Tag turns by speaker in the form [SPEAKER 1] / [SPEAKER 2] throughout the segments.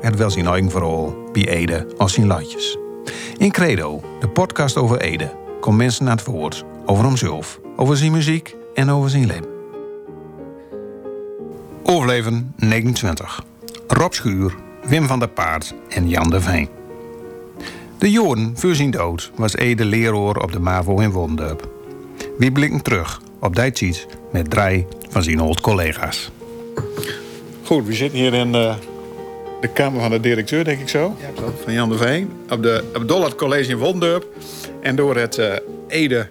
[SPEAKER 1] Het wel zijn eigen verhaal bij Ede als zijn latjes. In Credo, de podcast over Ede, komt mensen naar het woord over hemzelf, over zijn muziek en over zijn leven. Overleven 29. Rob Schuur, Wim van der Paard en Jan de Veen. De Joden voor zijn dood was Ede leraar op de MAVO in Wondorp. Wie blikken terug op die tijd met drie van zijn oud collega's.
[SPEAKER 2] Goed, we zitten hier in eh, de kamer van de directeur, denk ik zo. Van Jan de Veen. Op, de, op het Dollard College in Wondorp. En door het eh, Ede...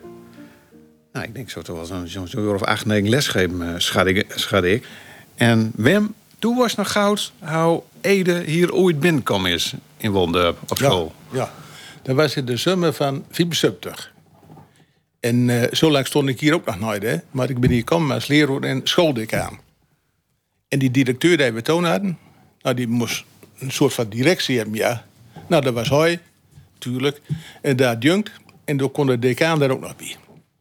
[SPEAKER 2] Nou, ik denk zo toch wel zo'n zo, zo of acht, negen lesgeven, uh, schat, ik, schat ik. En Wim, toen was nog goud hoe Ede hier ooit binnenkomen is in Wondorp op school.
[SPEAKER 3] Ja, dat was in de zomer van 74. En eh, zo lang stond ik hier ook nog nooit, hè. Maar ik ben hier gekomen als leraar en schooldecaan. En die directeur die we toen hadden, nou, die moest een soort van directie hebben, ja. Nou, dat was hij, natuurlijk. En de adjunct. En toen kon de decaan daar ook nog bij.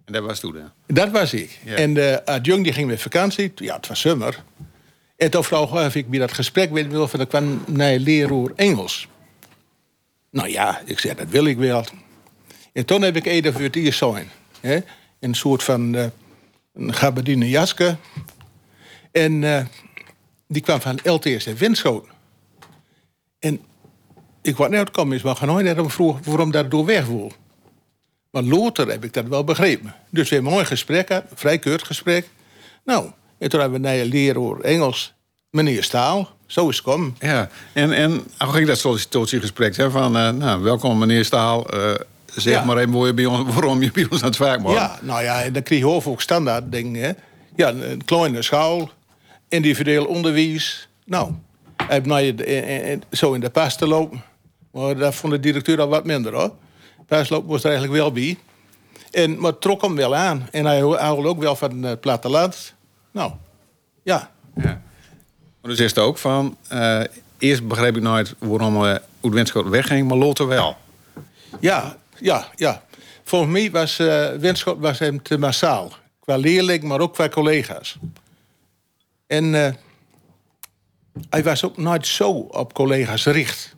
[SPEAKER 2] En dat was toen, hè?
[SPEAKER 3] Dat was ik.
[SPEAKER 2] Ja.
[SPEAKER 3] En de adjunct die ging met vakantie. Ja, het was zomer. En toen vroeg of ik bij dat gesprek weet wil van ik kwam naar leraar Engels. Nou ja, ik zei dat wil ik wel. En toen heb ik Ede voor het eerst zijn. hè. Een soort van eh, een gabardine jaske. En eh, die kwam van LTS en Winschoten. En ik wou net uitkomen is, maar nooit hem vroeg waarom dat door weg wil. Maar later heb ik dat wel begrepen. Dus we hebben een mooi gesprek gehad, een vrij kort gesprek. Nou, en toen hebben we naar een leraar Engels, meneer Staal. Zo is het komen.
[SPEAKER 2] Ja, en, en hoe ging dat sollicitatiegesprek? Hè? Van, eh, nou, welkom meneer Staal. Eh, zeg
[SPEAKER 3] Ja.
[SPEAKER 2] maar even bij ons, waarom je bij ons aan het werk mag.
[SPEAKER 3] Ja, nou ja, en dan kreeg je ook standaard dingen. Hè. Ja, een, kleine school, individueel onderwijs. Nou, hij heeft nou zo in de pas te lopen. Maar dat vond de directeur al wat minder hoor. Paslopen was er eigenlijk wel bij. En, maar het trok hem wel aan. En hij houdt ook wel van het platteland. Nou, ja.
[SPEAKER 2] Ja. Maar dus is het ook van... eh, eerst begreep ik nooit waarom uh, Oud-Winschoten wegging, maar later wel.
[SPEAKER 3] Ja, ja, ja. Volgens mij was eh Winschot was hem te massaal. Qua leerling, maar ook qua collega's. En eh, hij was ook nooit zo op collega's richt.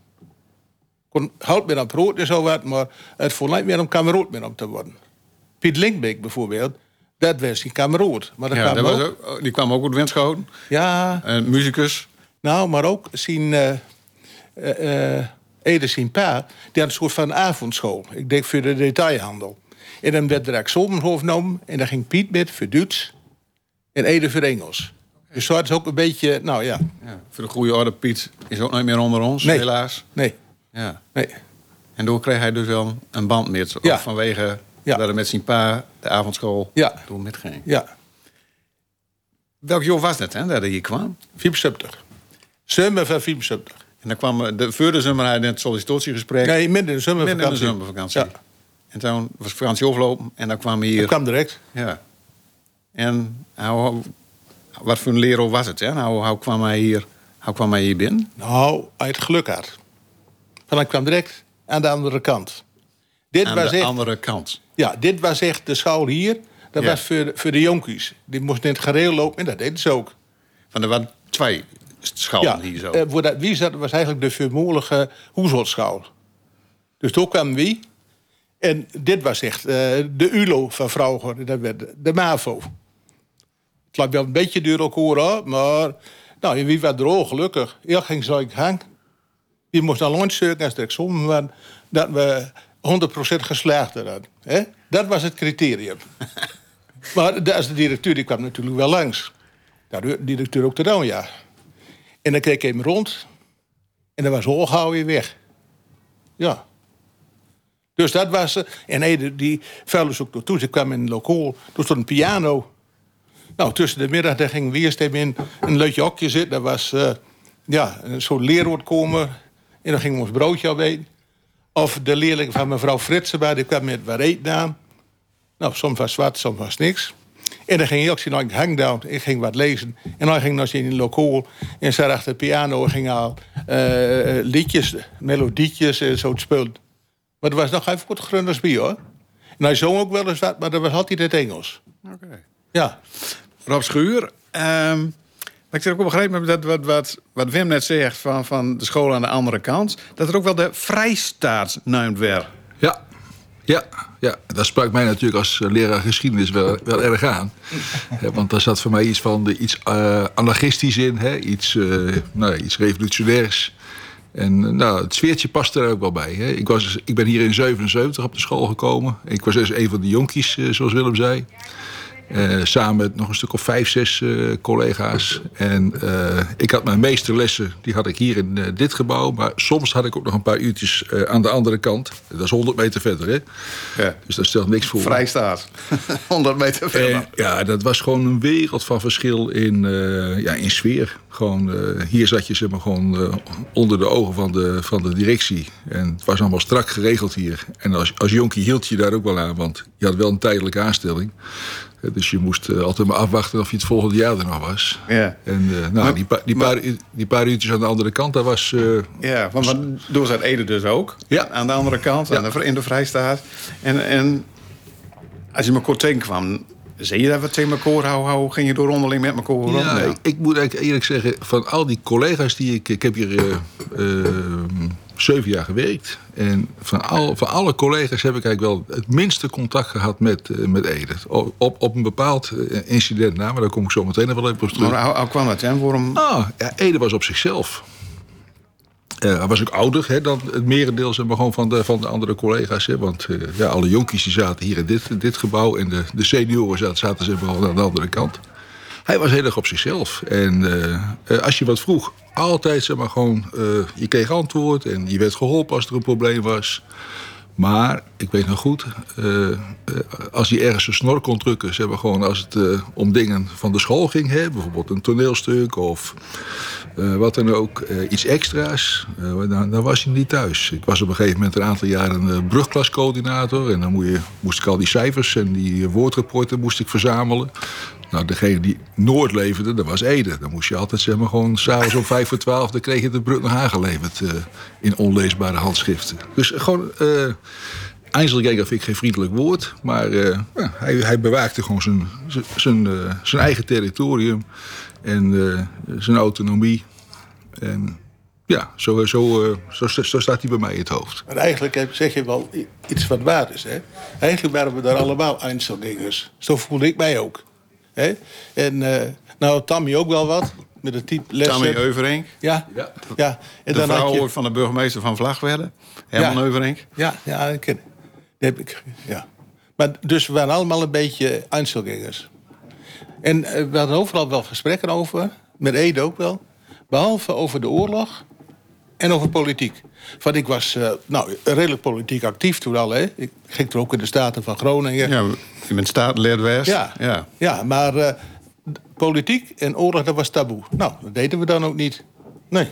[SPEAKER 3] Kon houdt meer aan brood en zo wat, maar het vond niet meer om kameroot meer om te worden. Piet Linkbeek bijvoorbeeld, dat was zijn kameroot. Maar dat
[SPEAKER 2] Ja,
[SPEAKER 3] kwam
[SPEAKER 2] dat
[SPEAKER 3] ook,
[SPEAKER 2] was ook, oh, die kwam ook uit Winschoten.
[SPEAKER 3] ja,
[SPEAKER 2] Een muzikus.
[SPEAKER 3] nou, maar ook zijn. eh eh, eh, Ede zijn pa, die had een soort van avondschool. Ik denk voor de detailhandel. En dan werd er examenhoofd genomen. En dan ging Piet met voor Duits. En Ede voor Engels. Dus zo had het ook een beetje, nou ja,
[SPEAKER 2] Ja, voor de goede orde, Piet is ook niet meer onder ons,
[SPEAKER 3] Nee.
[SPEAKER 2] helaas.
[SPEAKER 3] nee,
[SPEAKER 2] Ja.
[SPEAKER 3] nee.
[SPEAKER 2] En door kreeg hij dus wel een band met.
[SPEAKER 3] Ja.
[SPEAKER 2] vanwege
[SPEAKER 3] Ja.
[SPEAKER 2] dat hij met zijn pa de avondschool
[SPEAKER 3] Ja.
[SPEAKER 2] door metging.
[SPEAKER 3] Ja,
[SPEAKER 2] Welk jaar was het hè, dat hij hier kwam?
[SPEAKER 3] 74. Zomer van 74.
[SPEAKER 2] En dan kwam eh, de voor de zomer hij in het sollicitatiegesprek.
[SPEAKER 3] Nee, midden in de zomervakantie.
[SPEAKER 2] Midden in de zomervakantie.
[SPEAKER 3] Ja,
[SPEAKER 2] En toen was vakantie afgelopen en dan kwam hij hier.
[SPEAKER 3] dat kwam direct.
[SPEAKER 2] Ja. En hoe, wat voor een leraar was het? Hè? Hoe, hoe, kwam hij hier, hoe kwam hij hier binnen?
[SPEAKER 3] Nou, het geluk had. Want hij kwam direct aan de andere kant. Dit
[SPEAKER 2] Aan
[SPEAKER 3] was
[SPEAKER 2] de
[SPEAKER 3] echt
[SPEAKER 2] andere kant.
[SPEAKER 3] Ja, dit was echt de school hier. Dat
[SPEAKER 2] Ja.
[SPEAKER 3] was voor, de- voor de jonkies. Die moesten in het gereel lopen en dat deden ze ook.
[SPEAKER 2] Van er waren twee scholen
[SPEAKER 3] Ja,
[SPEAKER 2] hier zo.
[SPEAKER 3] eh, voor dat, wie zat, was eigenlijk de vermoedelijke hoezelschool. Dus toen kwam wie. En dit was echt eh, de ULO van Vrouwen. Dat werd de MAVO. Lijkt wel een beetje duur elkaar, hoor, maar... Nou, en wie er ook gelukkig? Ik ging zo ik hang. Die moest al lunch zoeken als er examen was. Dat we 100% geslaagd hadden. Hè? Dat was het criterium. maar de, de directeur die kwam natuurlijk wel langs. Ja, de directeur ook te doen, ja. En dan keek ik hem rond. En dan was al gauw weer weg. Ja. Dus dat was... eh, En Ede, die vuilde dus ook nog toe. Ze kwam in een lokaal. Toen stond een piano. Nou, tussen de middag daar ging we eerst even in een leutje hokje zitten. Dat was... eh, ja, een soort leerwoordkomer. En dan gingen we ons broodje opeten. Of de leerling van mevrouw Fritsenba, die kwam met wat eten aan. Nou, soms was zwart, soms was niks. En dan ging ik ook zien, ik hangdown, ik ging wat lezen. En dan ging ik nog in een lokaal en zat achter de piano en ging al eh, liedjes, melodietjes en zo spelen. Maar er was nog even wat grunners bij hoor. En hij zong ook wel eens wat, maar dat was altijd het Engels.
[SPEAKER 2] Oké.
[SPEAKER 3] Ja.
[SPEAKER 2] Rob Schuur. ehm, maar ik heb ook begrepen dat wat, wat, wat Wim net zegt van, van de school aan de andere kant, dat er ook wel de vrijstaat werd.
[SPEAKER 4] Ja, ja, ja. Dat sprak mij natuurlijk als eh, leraar geschiedenis wel, wel erg aan. Hè, Want daar zat voor mij iets van de, iets eh, anarchistisch in, hè? Iets, eh, nou, iets revolutionairs. En nou, het sfeertje past er ook wel bij. Hè? Ik, was, ik ben hier in 77 op de school gekomen. Ik was dus een van de jonkies, zoals Willem zei. Eh, samen met nog een stuk of vijf, zes eh, collega's. En eh, ik had mijn meeste lessen, die had ik hier in dit gebouw. Maar soms had ik ook nog een paar uurtjes aan de andere kant. Dat is 100 meter verder, hè?
[SPEAKER 2] Ja.
[SPEAKER 4] Dus dat stelt niks voor.
[SPEAKER 2] Vrijstaat. 100 meter verder.
[SPEAKER 4] Ja, dat was gewoon een wereld van verschil in, ja, in sfeer. Gewoon, hier zat je zeg maar, gewoon onder de ogen van de, van de directie. En het was allemaal strak geregeld hier. En als, als jonkie hield je daar ook wel aan, want je had wel een tijdelijke aanstelling. Eh, Dus je moest eh, altijd maar afwachten of je het volgende jaar er nog was.
[SPEAKER 2] Ja.
[SPEAKER 4] En eh, nou,
[SPEAKER 2] Maar-
[SPEAKER 4] die, pa- die, paar, die paar uurtjes aan de andere kant, dat was...
[SPEAKER 2] Ja, want, want door zijn Ede dus ook.
[SPEAKER 4] Ja.
[SPEAKER 2] Aan de andere kant, aan de, in de Vrijstaat. En, en als je elkaar tegenkwam, zie je dat we tegen elkaar hou, hou, ging je door onderling met elkaar rond?
[SPEAKER 4] Ja, ik, ik moet eigenlijk eerlijk zeggen, van al die collega's die ik... Ik heb hier zeven jaar gewerkt. En van, al, van alle collega's heb ik eigenlijk wel het minste contact gehad met, eh, met Ede. Op, op, op een bepaald eh, incident na, maar daar kom ik zo meteen nog wel even op terug.
[SPEAKER 2] Maar hoe, kwam dat, hè? Waarom?
[SPEAKER 4] Ah, ja, Ede was op zichzelf. Eh, hij was ook ouder hè, dan het merendeel zeg maar, gewoon van, de, van de andere collega's. Hè, want ja, alle jonkies die zaten hier in dit, dit gebouw. En de, de senioren zaten, zaten zeg maar, aan de andere kant. Hij was heel erg op zichzelf. En eh, eh, als je wat vroeg, altijd zeg maar gewoon... eh, je kreeg antwoord en je werd geholpen als er een probleem was. Maar ik weet nog goed, als hij ergens een snor kon drukken, zeg maar gewoon als het om dingen van de school ging, hè, bijvoorbeeld een toneelstuk of wat dan ook, iets extra's, dan, dan was hij niet thuis. Ik was op een gegeven moment een aantal jaren brugklascoördinator en dan moest, moest ik al die cijfers en die woordrapporten moest ik verzamelen. Nou, degene die nooit leverde, dat was Ede. Dan moest je altijd zeg gewoon s'avonds om vijf voor twaalf... dan kreeg je de brug naar aangeleverd eh, in onleesbare handschriften. Dus gewoon... eh Einzelganger vind ik geen vriendelijk woord. Maar eh, hij, hij bewaakte gewoon zijn, eh, eigen territorium. En eh, zijn autonomie. En ja, zo, zo, eh, zo, zo staat hij bij mij in het hoofd.
[SPEAKER 3] Maar eigenlijk zeg je wel iets wat waar is. Hè? Eigenlijk waren we daar allemaal Einzelgangers. Zo voelde ik mij ook. Hè? En eh, nou, Tammy ook wel wat. Met het type lessen.
[SPEAKER 2] Tammy Euverink,
[SPEAKER 3] Ja,
[SPEAKER 4] Ja.
[SPEAKER 3] ja. En
[SPEAKER 2] de
[SPEAKER 3] dan
[SPEAKER 2] vrouw
[SPEAKER 3] je-
[SPEAKER 2] van de burgemeester van Vlagwedde. Herman
[SPEAKER 3] Ja.
[SPEAKER 2] Euverink.
[SPEAKER 3] Ja, ja, ik ken die heb ik. Ja. Maar dus we waren allemaal een beetje Einzelgangers. En eh, we hadden overal wel gesprekken over. Met Ede ook wel. Behalve over de oorlog en over politiek. Want ik was eh, nou, redelijk politiek actief toen al. Hè. Ik ging er ook in de Staten van Groningen.
[SPEAKER 2] Ja, je bent staatslid West.
[SPEAKER 3] Ja,
[SPEAKER 2] ja.
[SPEAKER 3] ja maar eh, politiek en oorlog, dat was taboe. Nou, dat deden we dan ook niet. Nee.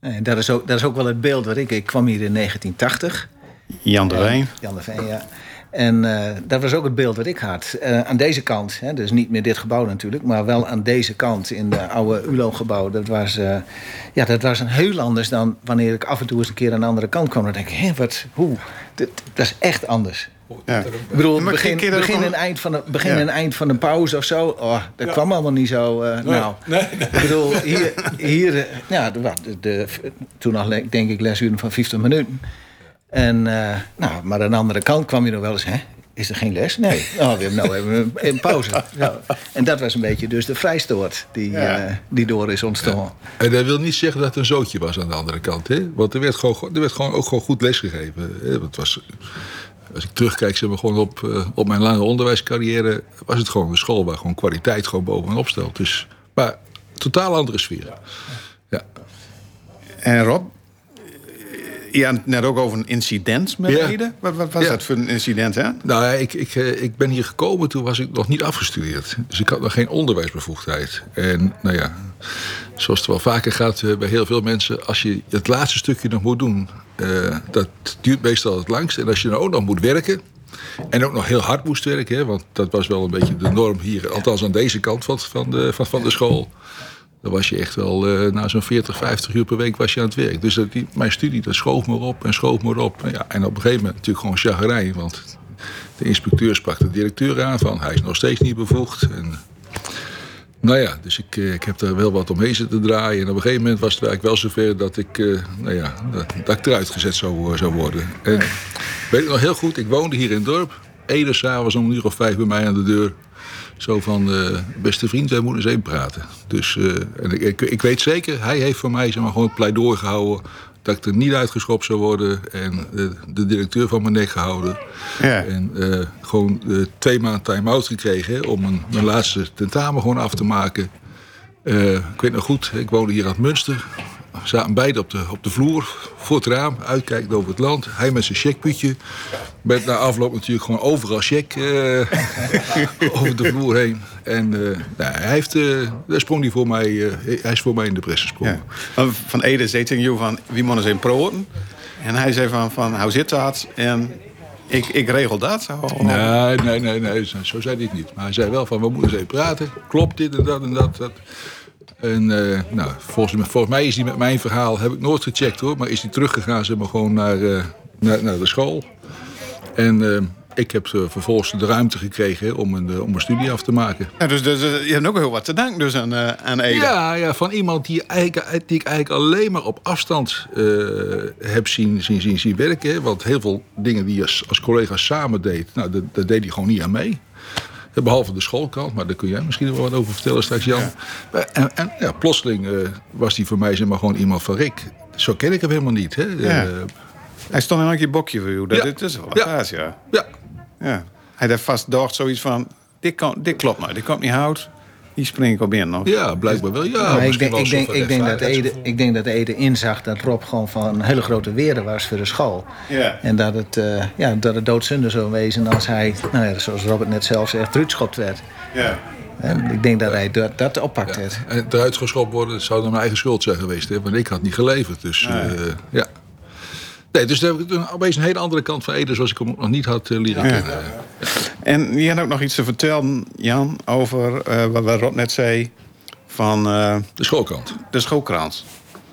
[SPEAKER 5] Nee, dat, is ook, dat is ook wel het beeld wat ik... Ik kwam hier in 1980.
[SPEAKER 2] Jan de Wijn.
[SPEAKER 5] Jan de Veen, ja. En eh, dat was ook het beeld wat ik had. Eh, aan deze kant, hè, dus niet meer dit gebouw natuurlijk... maar wel aan deze kant in de oude ULO-gebouw. Dat, was, eh, ja, dat was een heel anders dan wanneer ik af en toe eens een keer aan de andere kant kwam. Dan denk ik, hé, wat, hoe? Dat is echt anders.
[SPEAKER 2] Ja.
[SPEAKER 5] Ik bedoel, begin,
[SPEAKER 2] dat
[SPEAKER 5] begin, en eind van een, begin
[SPEAKER 2] Ja.
[SPEAKER 5] en eind van een pauze of zo. Oh, dat kwam allemaal niet zo. nou, ik bedoel, hier, hier ja, de, de, de- toen nog denk ik lesuren van 50 minuten. En, eh, nou, maar aan de andere kant kwam je nog wel eens, hè? Is er geen les? Nee. Oh, we hebben nou even een, een pauze. Ja. En dat was een beetje dus de vrijstoot die,
[SPEAKER 2] Ja.
[SPEAKER 5] eh, die door is ontstaan.
[SPEAKER 4] En dat wil niet zeggen dat het een zootje was aan de andere kant. Hè? Want er werd, gewoon, er werd gewoon ook gewoon goed lesgegeven. Hè? Want het was, als ik terugkijk zeg maar, gewoon op, eh, op mijn lange onderwijscarrière... was het gewoon een school waar gewoon kwaliteit gewoon bovenop stelt. Dus, maar totaal andere sfeer. Ja.
[SPEAKER 2] En Rob, je had het net ook over een incident met
[SPEAKER 4] Ja.
[SPEAKER 2] Ede. Wat, wat was
[SPEAKER 4] Ja.
[SPEAKER 2] dat voor een incident, hè?
[SPEAKER 4] Nou, ja, ik, ik, eh, ik ben hier gekomen, toen was ik nog niet afgestudeerd. Dus ik had nog geen onderwijsbevoegdheid. En nou ja, zoals het wel vaker gaat eh, bij heel veel mensen, als je het laatste stukje nog moet doen, eh, dat duurt meestal het langst. En als je dan ook nog moet werken, en ook nog heel hard moest werken, hè, want dat was wel een beetje de norm hier, althans aan deze kant van, van, de, van, van de school. Dan was je echt wel, eh, na zo'n 40, 50 uur per week was je aan het werk. Dus dat, die, mijn studie, dat schoof me op en schoof me op. En, ja, en op een gegeven moment natuurlijk gewoon chagrijn. Want de inspecteur sprak de directeur aan van, hij is nog steeds niet bevoegd. En, nou ja, dus ik, eh, ik heb daar wel wat omheen zitten draaien. En op een gegeven moment was het eigenlijk wel zover dat ik, eh, nou ja, dat, ik eruit gezet zou, zou worden. En weet ik nog heel goed, ik woonde hier in het dorp. Ede s'avonds om een uur of vijf bij mij aan de deur. Zo van, eh, beste vriend, wij moeten eens even praten. Dus eh, en ik, ik, ik weet zeker, hij heeft voor mij zeg maar, gewoon het pleidooi gehouden... dat ik er niet uitgeschopt zou worden. En de, de directeur van mijn nek gehouden.
[SPEAKER 2] Ja.
[SPEAKER 4] En eh, gewoon eh, twee maanden time-out gekregen... hè, om mijn, mijn laatste tentamen gewoon af te maken. Eh, ik weet nog goed, ik woonde hier aan het Münster. We zaten beide op de, op de vloer, voor het raam, uitkijkend over het land. Hij met zijn checkputje. Met na afloop natuurlijk gewoon overal check eh, over de vloer heen. En eh, nou, hij, heeft, eh, daar sprong hij, voor mij, hij is voor mij in de pres gesprongen.
[SPEAKER 2] Ja. Van- Ede zei tegen jou van, wie moeten zijn proten? En hij zei van, van hoe zit dat? En ik, ik regel dat.
[SPEAKER 4] Nee, nee, nee, nee, zo, zo zei hij het niet. Maar hij zei wel van, we moeten eens even praten. Klopt dit en dat en dat. dat. En eh, nou, volgens, volgens mij is hij met mijn verhaal, heb ik nooit gecheckt hoor, maar is hij teruggegaan zeg maar, gewoon naar, eh, naar, naar de school. En eh, ik heb vervolgens de ruimte gekregen om, een, om een studie af te maken.
[SPEAKER 2] Ja, dus, dus je hebt ook heel wat te danken dus aan, aan Ede.
[SPEAKER 4] Ja, ja, van iemand die, eigenlijk, die ik eigenlijk alleen maar op afstand heb zien, zien, zien, zien werken. hè. Want heel veel dingen die je als, als collega samen deed, nou, dat, dat deed hij gewoon niet aan mee. Eh, Behalve de schoolkant, maar daar kun jij misschien wel wat over vertellen straks, Jan. Maar- En, en ja, plotseling eh, was hij voor mij zeg maar, gewoon iemand van Rick. Zo ken ik hem helemaal niet. Hè?
[SPEAKER 2] Ja.
[SPEAKER 4] Eh,
[SPEAKER 2] Hij stond in een keer bokje voor jou. Dat, dit is wel
[SPEAKER 4] Ja.
[SPEAKER 2] ja.
[SPEAKER 4] ja.
[SPEAKER 2] Hij had vast dacht zoiets van, dit, kan, dit klopt nou, dit komt niet hout. Hier spring ik op in. Of?
[SPEAKER 4] ja, blijkbaar wel. Ja,
[SPEAKER 5] Maar ik
[SPEAKER 4] misschien
[SPEAKER 5] denk,
[SPEAKER 4] wel
[SPEAKER 5] ik, denk, ik, denk dat Ede, ik denk dat Ede inzag dat Rob gewoon van een hele grote weerde was voor de school.
[SPEAKER 2] Ja.
[SPEAKER 5] En dat het, eh, ja, dat het doodzonde zou wezen als hij, nou ja, zoals Robert net zelf zegt, ruutschopt werd.
[SPEAKER 2] Ja.
[SPEAKER 5] En ik denk dat hij dat, dat oppakt
[SPEAKER 4] Ja.
[SPEAKER 5] heeft.
[SPEAKER 4] En eruit geschopt worden zou dan mijn eigen schuld zijn geweest. Hè? Want ik had niet geleverd. Dus eh, ja. Nee, dus daar heb ik een- opeens een hele andere kant van Ede... zoals ik hem nog niet had eh, leren
[SPEAKER 2] Ja. En je had ook nog iets te vertellen, Jan, over eh, wat, wat Rob net zei van eh,
[SPEAKER 4] De schoolkant.
[SPEAKER 2] de schoolkrant.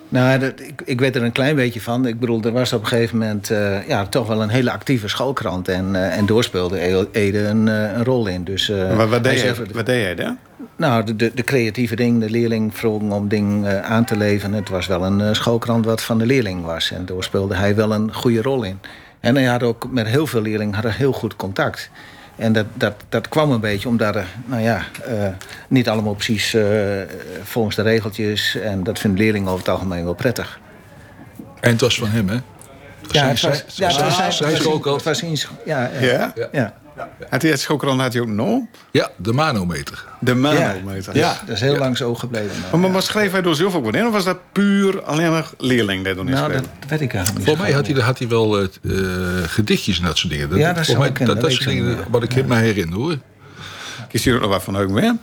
[SPEAKER 5] Nou, dat, ik, ik weet er een klein beetje van. Ik bedoel, er was op een gegeven moment eh, ja, toch wel een hele actieve schoolkrant. En, eh, en doorspeelde E- Ede een, eh, een rol in. Dus, eh,
[SPEAKER 2] wat, wat, deed
[SPEAKER 5] hij
[SPEAKER 2] wat deed jij daar?
[SPEAKER 5] Nou, de, de, de creatieve ding, de leerling vroegen om ding eh, aan te leveren. Het was wel een eh, schoolkrant wat van de leerling was. En daar speelde hij wel een goede rol in. En hij had ook met heel veel leerlingen had hij heel goed contact. En dat, dat, dat kwam een beetje omdat er, nou ja, eh, niet allemaal precies eh, volgens de regeltjes. En dat vinden leerlingen over het algemeen wel prettig.
[SPEAKER 4] En het was van hem, hè?
[SPEAKER 5] Ja, het was, ja, het was het was- was. Ja? ja.
[SPEAKER 2] ja. Had hij het schoolkrant had hij ook nog?
[SPEAKER 4] Ja, de manometer.
[SPEAKER 2] De
[SPEAKER 5] Ja.
[SPEAKER 2] manometer.
[SPEAKER 5] Ja, dat is heel lang zo gebleven.
[SPEAKER 2] Maar, maar, maar schreef hij door zelf ook wat in? Of was dat puur alleen maar leerling die toen
[SPEAKER 5] nou, dat weet ik eigenlijk niet.
[SPEAKER 4] Volgens mij had hij, had hij wel eh, eh, gedichtjes en dat soort dingen.
[SPEAKER 5] Ja, dat
[SPEAKER 4] mij,
[SPEAKER 5] kunnen,
[SPEAKER 4] dat,
[SPEAKER 5] dat
[SPEAKER 4] dat
[SPEAKER 5] ik
[SPEAKER 4] dingen wat ik me herinner, hoor.
[SPEAKER 2] Kies hier ook nog wat van ook meer?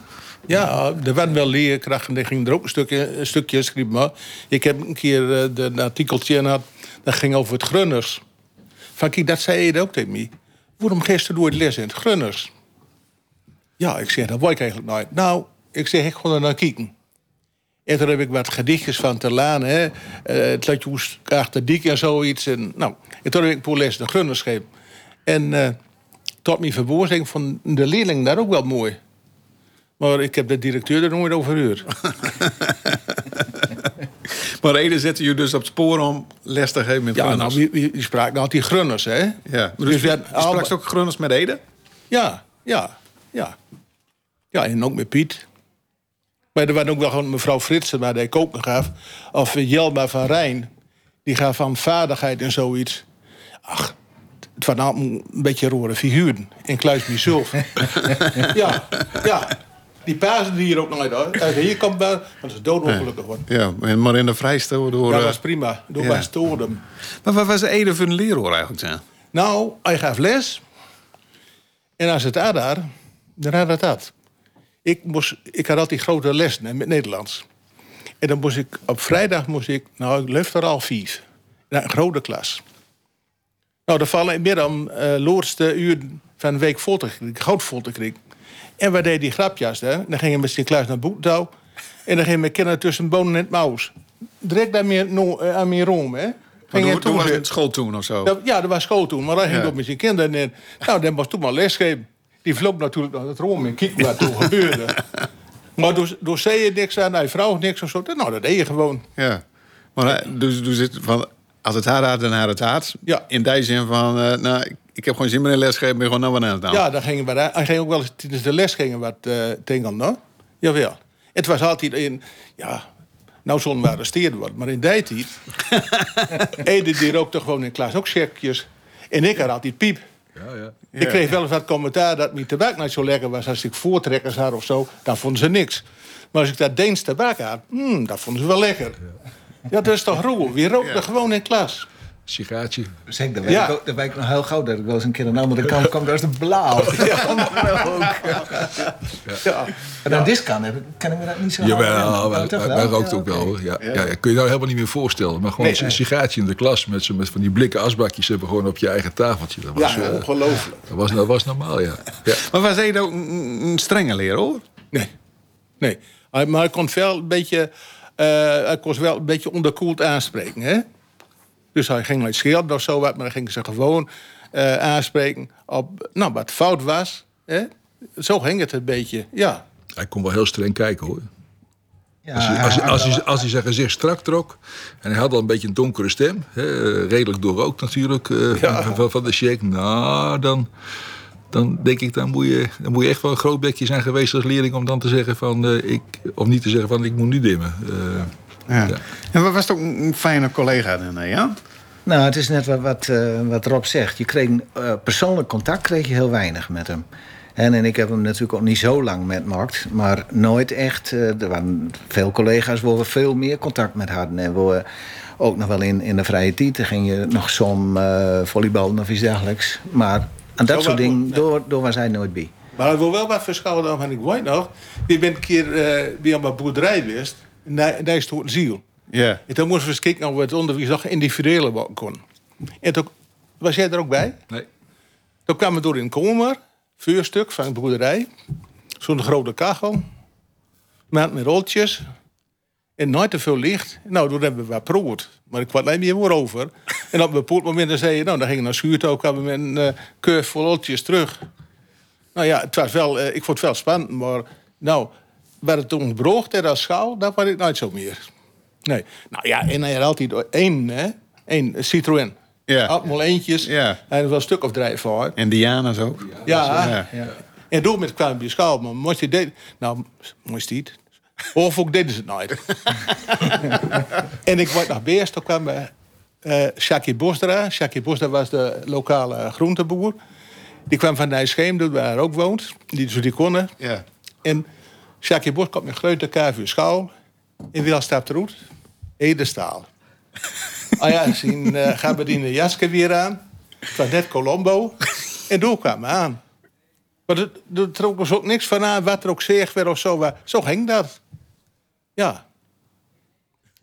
[SPEAKER 3] Ja, er waren wel leerkrachten, die gingen er ook een stukje, een stukje schrijven. Maar ik heb een keer eh, de, een artikeltje gehad, dat ging over het grunners. Van kijk, dat zei je ook tegen mij. Waarom gisteren je het les in het grunners? Ja, ik zeg, dat wou ik eigenlijk nooit. Nou, ik zeg, ik ga er naar kijken. En toen heb ik wat gedichtjes van te laan, hè. Eh, het hoest achter en zoiets. En, nou, en toen heb ik voor les de grunners geschreven. En eh tot mijn verwoording van de leerling daar ook wel mooi. Maar ik heb de directeur er nooit over gehoord.
[SPEAKER 2] Maar Ede zette je dus op het spoor om les te geven met
[SPEAKER 3] Ja, nou, wie, wie, wie sprak nou die grunners, hè?
[SPEAKER 2] Ja,
[SPEAKER 3] Dus
[SPEAKER 2] dus je sprak ook grunners met Ede?
[SPEAKER 3] Ja, ja, ja. Ja, en ook met Piet. Maar er was ook wel gewoon mevrouw Fritsen, waar ik ook nog gaf. Of Jelma van Rijn. Die gaf van vaardigheid en zoiets. Ach, het waren een beetje rode figuren. En Kluis zelf. ja, ja. Die pasen die hier ook nooit hoor. Uit hier komt wel, want het is doodongelukkig worden.
[SPEAKER 2] Ja, en maar in de vrijstel door...
[SPEAKER 3] Ja, dat
[SPEAKER 2] eh,
[SPEAKER 3] was prima. Door
[SPEAKER 2] ja. Maar wat was Ede voor een leraar eigenlijk? Zijn?
[SPEAKER 3] Nou, hij gaf les. En als het daar, dan had het dat. Ik, moest, ik had altijd grote lessen met Nederlands. En dan moest ik, op vrijdag moest ik, nou, ik leef er al vijf. Naar een grote klas. Nou, dan vallen meer om uh, laatste uur van een week foto, goud foto kreeg. En waar deed die grapjas, hè? Dan gingen we met Sint-Klaas naar Boetouw. En dan gingen we kennen tussen bonen en het maus. Direct bij meer, no, uh, aan meer Rome, hè?
[SPEAKER 2] Ging toen, toen was het school toen of zo?
[SPEAKER 3] ja, dat was school toen. Maar dan ging ik op met zijn kinderen. En, nou, dan was toen maar lesgeven. Die vloog natuurlijk naar het Rome en kijk wat toen gebeurde. Maar door, door zei je niks aan, hij vrouw niks of zo. Nou, dat deed je gewoon.
[SPEAKER 2] Ja. Maar dus, dus het, van, als het hard had, dan had het hard. Ja. In die zin van, uh, nou, ik, ik, heb gewoon zin in lesgeven, ben gewoon nou wat aan.
[SPEAKER 3] Ja, dan gingen we, hij ging ook wel eens tijdens de les gingen wat uh, tegen, no? Jawel. Het was altijd in, ja, nou zullen we arresteerd worden, maar in die tijd... Ede die rookte gewoon in klas ook checkjes. En ik had altijd piep. Ja, ja. Ik kreeg wel eens wat commentaar dat mijn tabak niet zo lekker was. Als ik voortrekkers had of zo, dan vonden ze niks. Maar als ik dat Deens tabak had, hmm, dat vonden ze wel lekker. Ja, dat is toch roe. Wie rookte gewoon in klas?
[SPEAKER 4] Sigaartje.
[SPEAKER 5] Zeg, dat weet, ja. ik ook, weet ik nog heel gauw. Dat ik wel eens een keer aan de andere kant kwam. Daar is de blauw. Ja, ja. ja. En aan discan ken ik me dat niet zo
[SPEAKER 4] Jawel, wij, wij rookten ook wel. Ja. Ja. Ja. kun je nou helemaal niet meer voorstellen. Maar gewoon een sigaartje in de klas met, zo, met van die blikken asbakjes hebben gewoon op je eigen tafeltje. Dat
[SPEAKER 3] was, ja, uh, ongelooflijk.
[SPEAKER 4] Dat was, dat was normaal, ja. ja.
[SPEAKER 2] Maar was hij ook een strenge leraar, hoor?
[SPEAKER 3] Nee. Nee. Maar hij kon wel een beetje, uh, hij kon wel een beetje onderkoeld aanspreken, hè? Dus hij ging niet schelden of zo wat, maar hij ging ze gewoon uh, aanspreken op nou, wat fout was. Hè? Zo ging het een beetje, ja.
[SPEAKER 4] Hij kon wel heel streng kijken hoor. Ja, als, hij, als, hij, als, hij, als hij zijn gezicht strak trok en hij had al een beetje een donkere stem, hè, redelijk doorrookt natuurlijk uh, ja. van, van, de shake, nou dan, dan denk ik, dan moet, je, dan moet je echt wel een groot bekje zijn geweest als leerling om dan te zeggen van, uh, ik, of niet te zeggen van ik moet nu dimmen.
[SPEAKER 2] Ja. Ja. En was het ook een fijne collega dan, ja?
[SPEAKER 5] Nou, het is net wat, wat, uh, wat Rob zegt. Je kreeg uh, persoonlijk contact kreeg je heel weinig met hem. En, en ik heb hem natuurlijk ook niet zo lang met Markt, maar nooit echt. Uh, er waren veel collega's waar we veel meer contact met hadden. En waar we ook nog wel in, in de vrije tijd ging je nog som volleybal of iets dergelijks. Maar aan dat zo soort dingen, door, door was hij nooit bij.
[SPEAKER 3] Maar hij wil wel wat verschillen en ik weet nog. Je bent een keer bij een boerderij geweest. Daar, daar is het ziel.
[SPEAKER 2] Ja.
[SPEAKER 3] En toen moesten we eens kijken of we het onderwijs nog individuele worden kon. En toen was jij er ook bij?
[SPEAKER 4] Nee.
[SPEAKER 3] Toen kwamen we door in Komer, vuurstuk van een boerderij. Zo'n grote kachel. Met met roltjes. En nooit te veel licht. Nou, toen hebben we wat proord. Maar ik kwam niet meer over. en op een bepaald moment zei je, nou, dan gingen we naar Schuurto, kwamen we met een uh, curve vol roltjes terug. Nou ja, het was wel, uh, ik vond het wel spannend, maar nou, waar het toen broog als schouw, dat was ik nooit zo meer. Nee. Nou ja, en hij had altijd één, hè? Eén Citroën. Ja. Allemaal eentjes. Ja. En er was een stuk of drie voor.
[SPEAKER 2] En Diana's ook.
[SPEAKER 3] Ja. ja. ja. En door met kwam je schaal, maar moest je dit... Nou, moest je niet. Of ook deden ze het nooit. en ik word naar Beers, toen kwam uh, Shaki Bosdra. Shaki Bosdra was de lokale groenteboer. Die kwam van Nijscheem, waar hij ook woont. Die, dus die konden. Ja. En Shaki Bos kwam met grote kuif schaal. En wie stapt eruit? Edestaal. ah ja, zien we die de jaske weer aan. Van net Colombo. En door kwamen aan. Maar er, trok ons ook niks van aan wat er ook zeg werd of zo. Zo ging dat. Ja.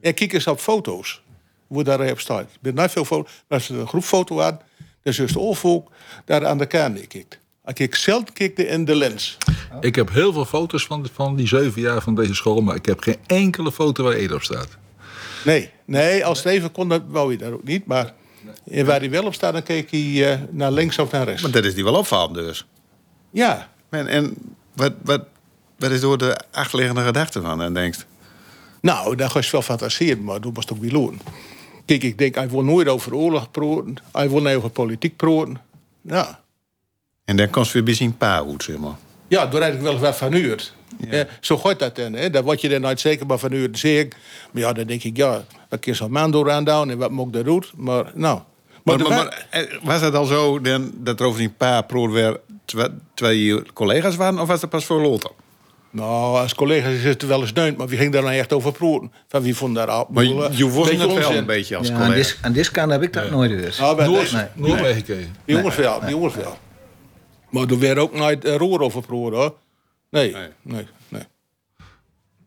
[SPEAKER 3] En kijk eens op foto's. Hoe daar op staat. Ik ben niet veel foto's. Als ze een groepfoto aan, dan is het volk daar aan de kant kijkt. Ik zelf kikte in de lens.
[SPEAKER 4] Ik heb heel veel foto's van, van die zeven jaar van deze school, maar ik heb geen enkele foto waar Ede op staat.
[SPEAKER 3] Nee, nee als Steven kon, dat wou je daar ook niet. Maar nee. waar hij wel op staat, dan keek hij uh, naar links of naar rechts.
[SPEAKER 2] Maar dat is die wel opvallend dus.
[SPEAKER 3] Ja.
[SPEAKER 2] En, en wat, wat, wat is door de achterliggende gedachte van, dan denkst
[SPEAKER 3] Nou, daar was wel fantaseren, maar toen was het ook weer loon. Kijk, ik denk, hij wil nooit over oorlog praten. Hij wil niet over politiek praten. Ja.
[SPEAKER 2] En dan komt weer bij pa goed, zeg maar.
[SPEAKER 3] Ja, door eigenlijk wel wat van uur. Ja. zo gaat dat dan. Hè? Dan word je dan nooit zeker maar van uur zeker. Maar ja, dan denk ik, ja, wat keer zo'n man door aan en wat moet ik dat doen? Maar nou.
[SPEAKER 2] Maar, maar, maar, maar, was het al zo dan, dat er over die paar pro weer twee collega's waren, of was dat pas voor Lothar?
[SPEAKER 3] Nou, als collega's is het wel eens neunt, maar wie ging daar nou echt over praten? Van wie vond daar al?
[SPEAKER 2] Maar je wordt het wel een beetje als ja, collega.
[SPEAKER 5] Aan dit kan heb ik dat nooit dus.
[SPEAKER 4] Nou, Noord, nee. Noorwegen.
[SPEAKER 3] Nee. Die jongens wel, die jongens wel. Maar er werd ook nooit uh, roer over hoor. Nee, nee, nee. nee.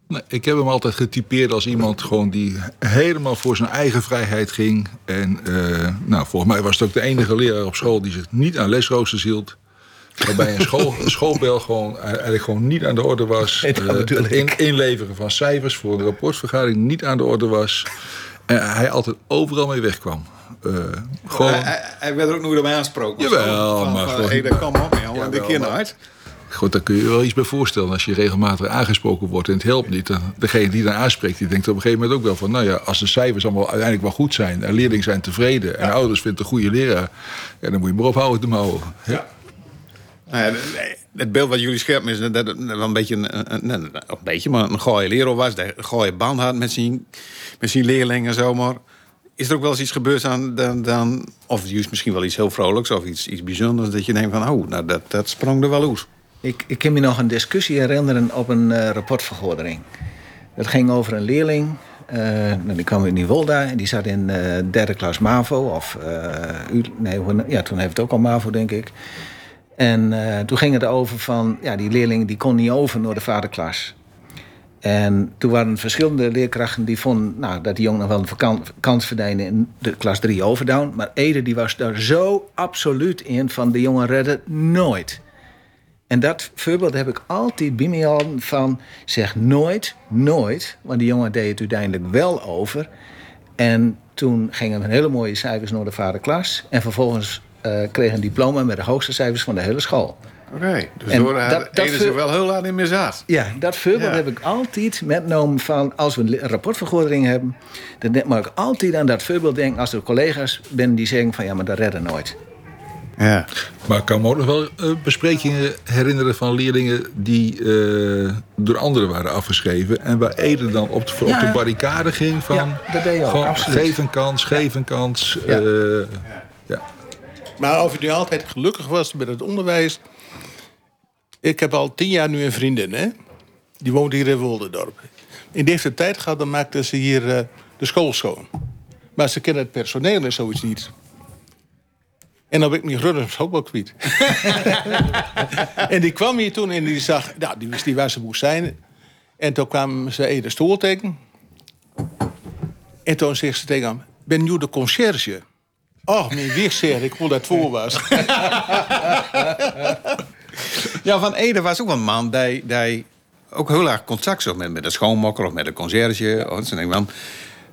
[SPEAKER 4] Nee, ik heb hem altijd getypeerd als iemand gewoon die helemaal voor zijn eigen vrijheid ging. En uh, nou, volgens mij was het ook de enige leraar op school die zich niet aan lesroosters hield. Waarbij een, school, een schoolbel gewoon, eigenlijk gewoon niet aan de orde was.
[SPEAKER 5] Nee,
[SPEAKER 4] uh, het in, inleveren van cijfers voor een rapportvergadering niet aan de orde was. En hij altijd overal mee wegkwam. Uh, gewoon...
[SPEAKER 2] hij, hij, werd er ook nooit op aangesproken.
[SPEAKER 4] Jawel,
[SPEAKER 2] van,
[SPEAKER 4] maar gewoon...
[SPEAKER 2] hey, dat kan op, ja, de uit.
[SPEAKER 4] Goed, daar kun je wel iets bij voorstellen. Als je regelmatig aangesproken wordt en het helpt niet. Dan, degene die dan aanspreekt, die denkt op een gegeven moment ook wel van... nou ja, als de cijfers allemaal uiteindelijk wel goed zijn... en leerlingen zijn tevreden en ouders vinden een goede leraar... Ja, dan moet je maar ophouden te mouwen. Ja.
[SPEAKER 2] Nou ja, het beeld wat jullie scherpen is dat het wel een beetje een, een, een, een beetje, maar een gooie leraar was. Een gooie band had met zijn, met zijn leerlingen zomaar. Is er ook wel eens iets gebeurd aan dan, dan of juist misschien wel iets heel vrolijks of iets, iets bijzonders dat je denkt van oh, nou dat, dat sprong er wel uit.
[SPEAKER 5] Ik, ik kan me nog een discussie herinneren op een uh, rapportvergadering. Dat ging over een leerling. Uh, die kwam in Niewolda en die zat in uh, derde klas MAVO. Of, nee, ja, toen heeft het ook al MAVO, denk ik. En toen ging het over van, ja, die leerling die kon niet over naar de vaderklas. En toen waren verschillende leerkrachten die vonden nou, dat die jongen nog wel een kans verdiende in de klas 3 overdown. Maar Ede die was daar zo absoluut in van de jongen redden nooit. En dat voorbeeld heb ik altijd bij van zeg nooit, nooit. Want die jongen deed het uiteindelijk wel over. En toen gingen we hele mooie cijfers naar de vaderklas. En vervolgens uh, kreeg een diploma met de hoogste cijfers van de hele school.
[SPEAKER 2] Oké, okay, dus en door dat, dat ze wel heel laat in zaad.
[SPEAKER 5] Ja, dat voorbeeld ja. heb ik altijd metgenomen van... als we een rapportvergadering hebben... dan mag ik altijd aan dat voorbeeld denken... als er collega's ben die zeggen van... ja, maar dat redden nooit.
[SPEAKER 4] Ja. Maar ik kan me ook nog wel uh, besprekingen herinneren van leerlingen die uh, door anderen waren afgeschreven. En waar Ede dan op de, ja. op de barricade ging van.
[SPEAKER 5] Ja, dat deed je ook, absoluut.
[SPEAKER 4] Geef een kans, geef een kans. Ja. Uh, ja.
[SPEAKER 3] Maar of je nu altijd gelukkig was met het onderwijs. Ik heb al tien jaar nu een vriendin, hè? Die woont hier in Woldendorp. In deze tijd gehad, dan maakte ze hier de school schoon. Maar ze kennen het personeel en zoiets niet. En dan ben ik mijn runners ook wel en die kwam hier toen en die zag, nou, die wist niet waar ze moest zijn. En toen kwam ze even de stoel tegen. En toen zegt ze tegen hem, ben je de conciërge? Oh, mijn zeg, ik voel dat voor was.
[SPEAKER 2] ja, Van Ede was ook een man die, die ook heel erg contact zocht met, met de schoonmaker of met de conciërge. Of zo.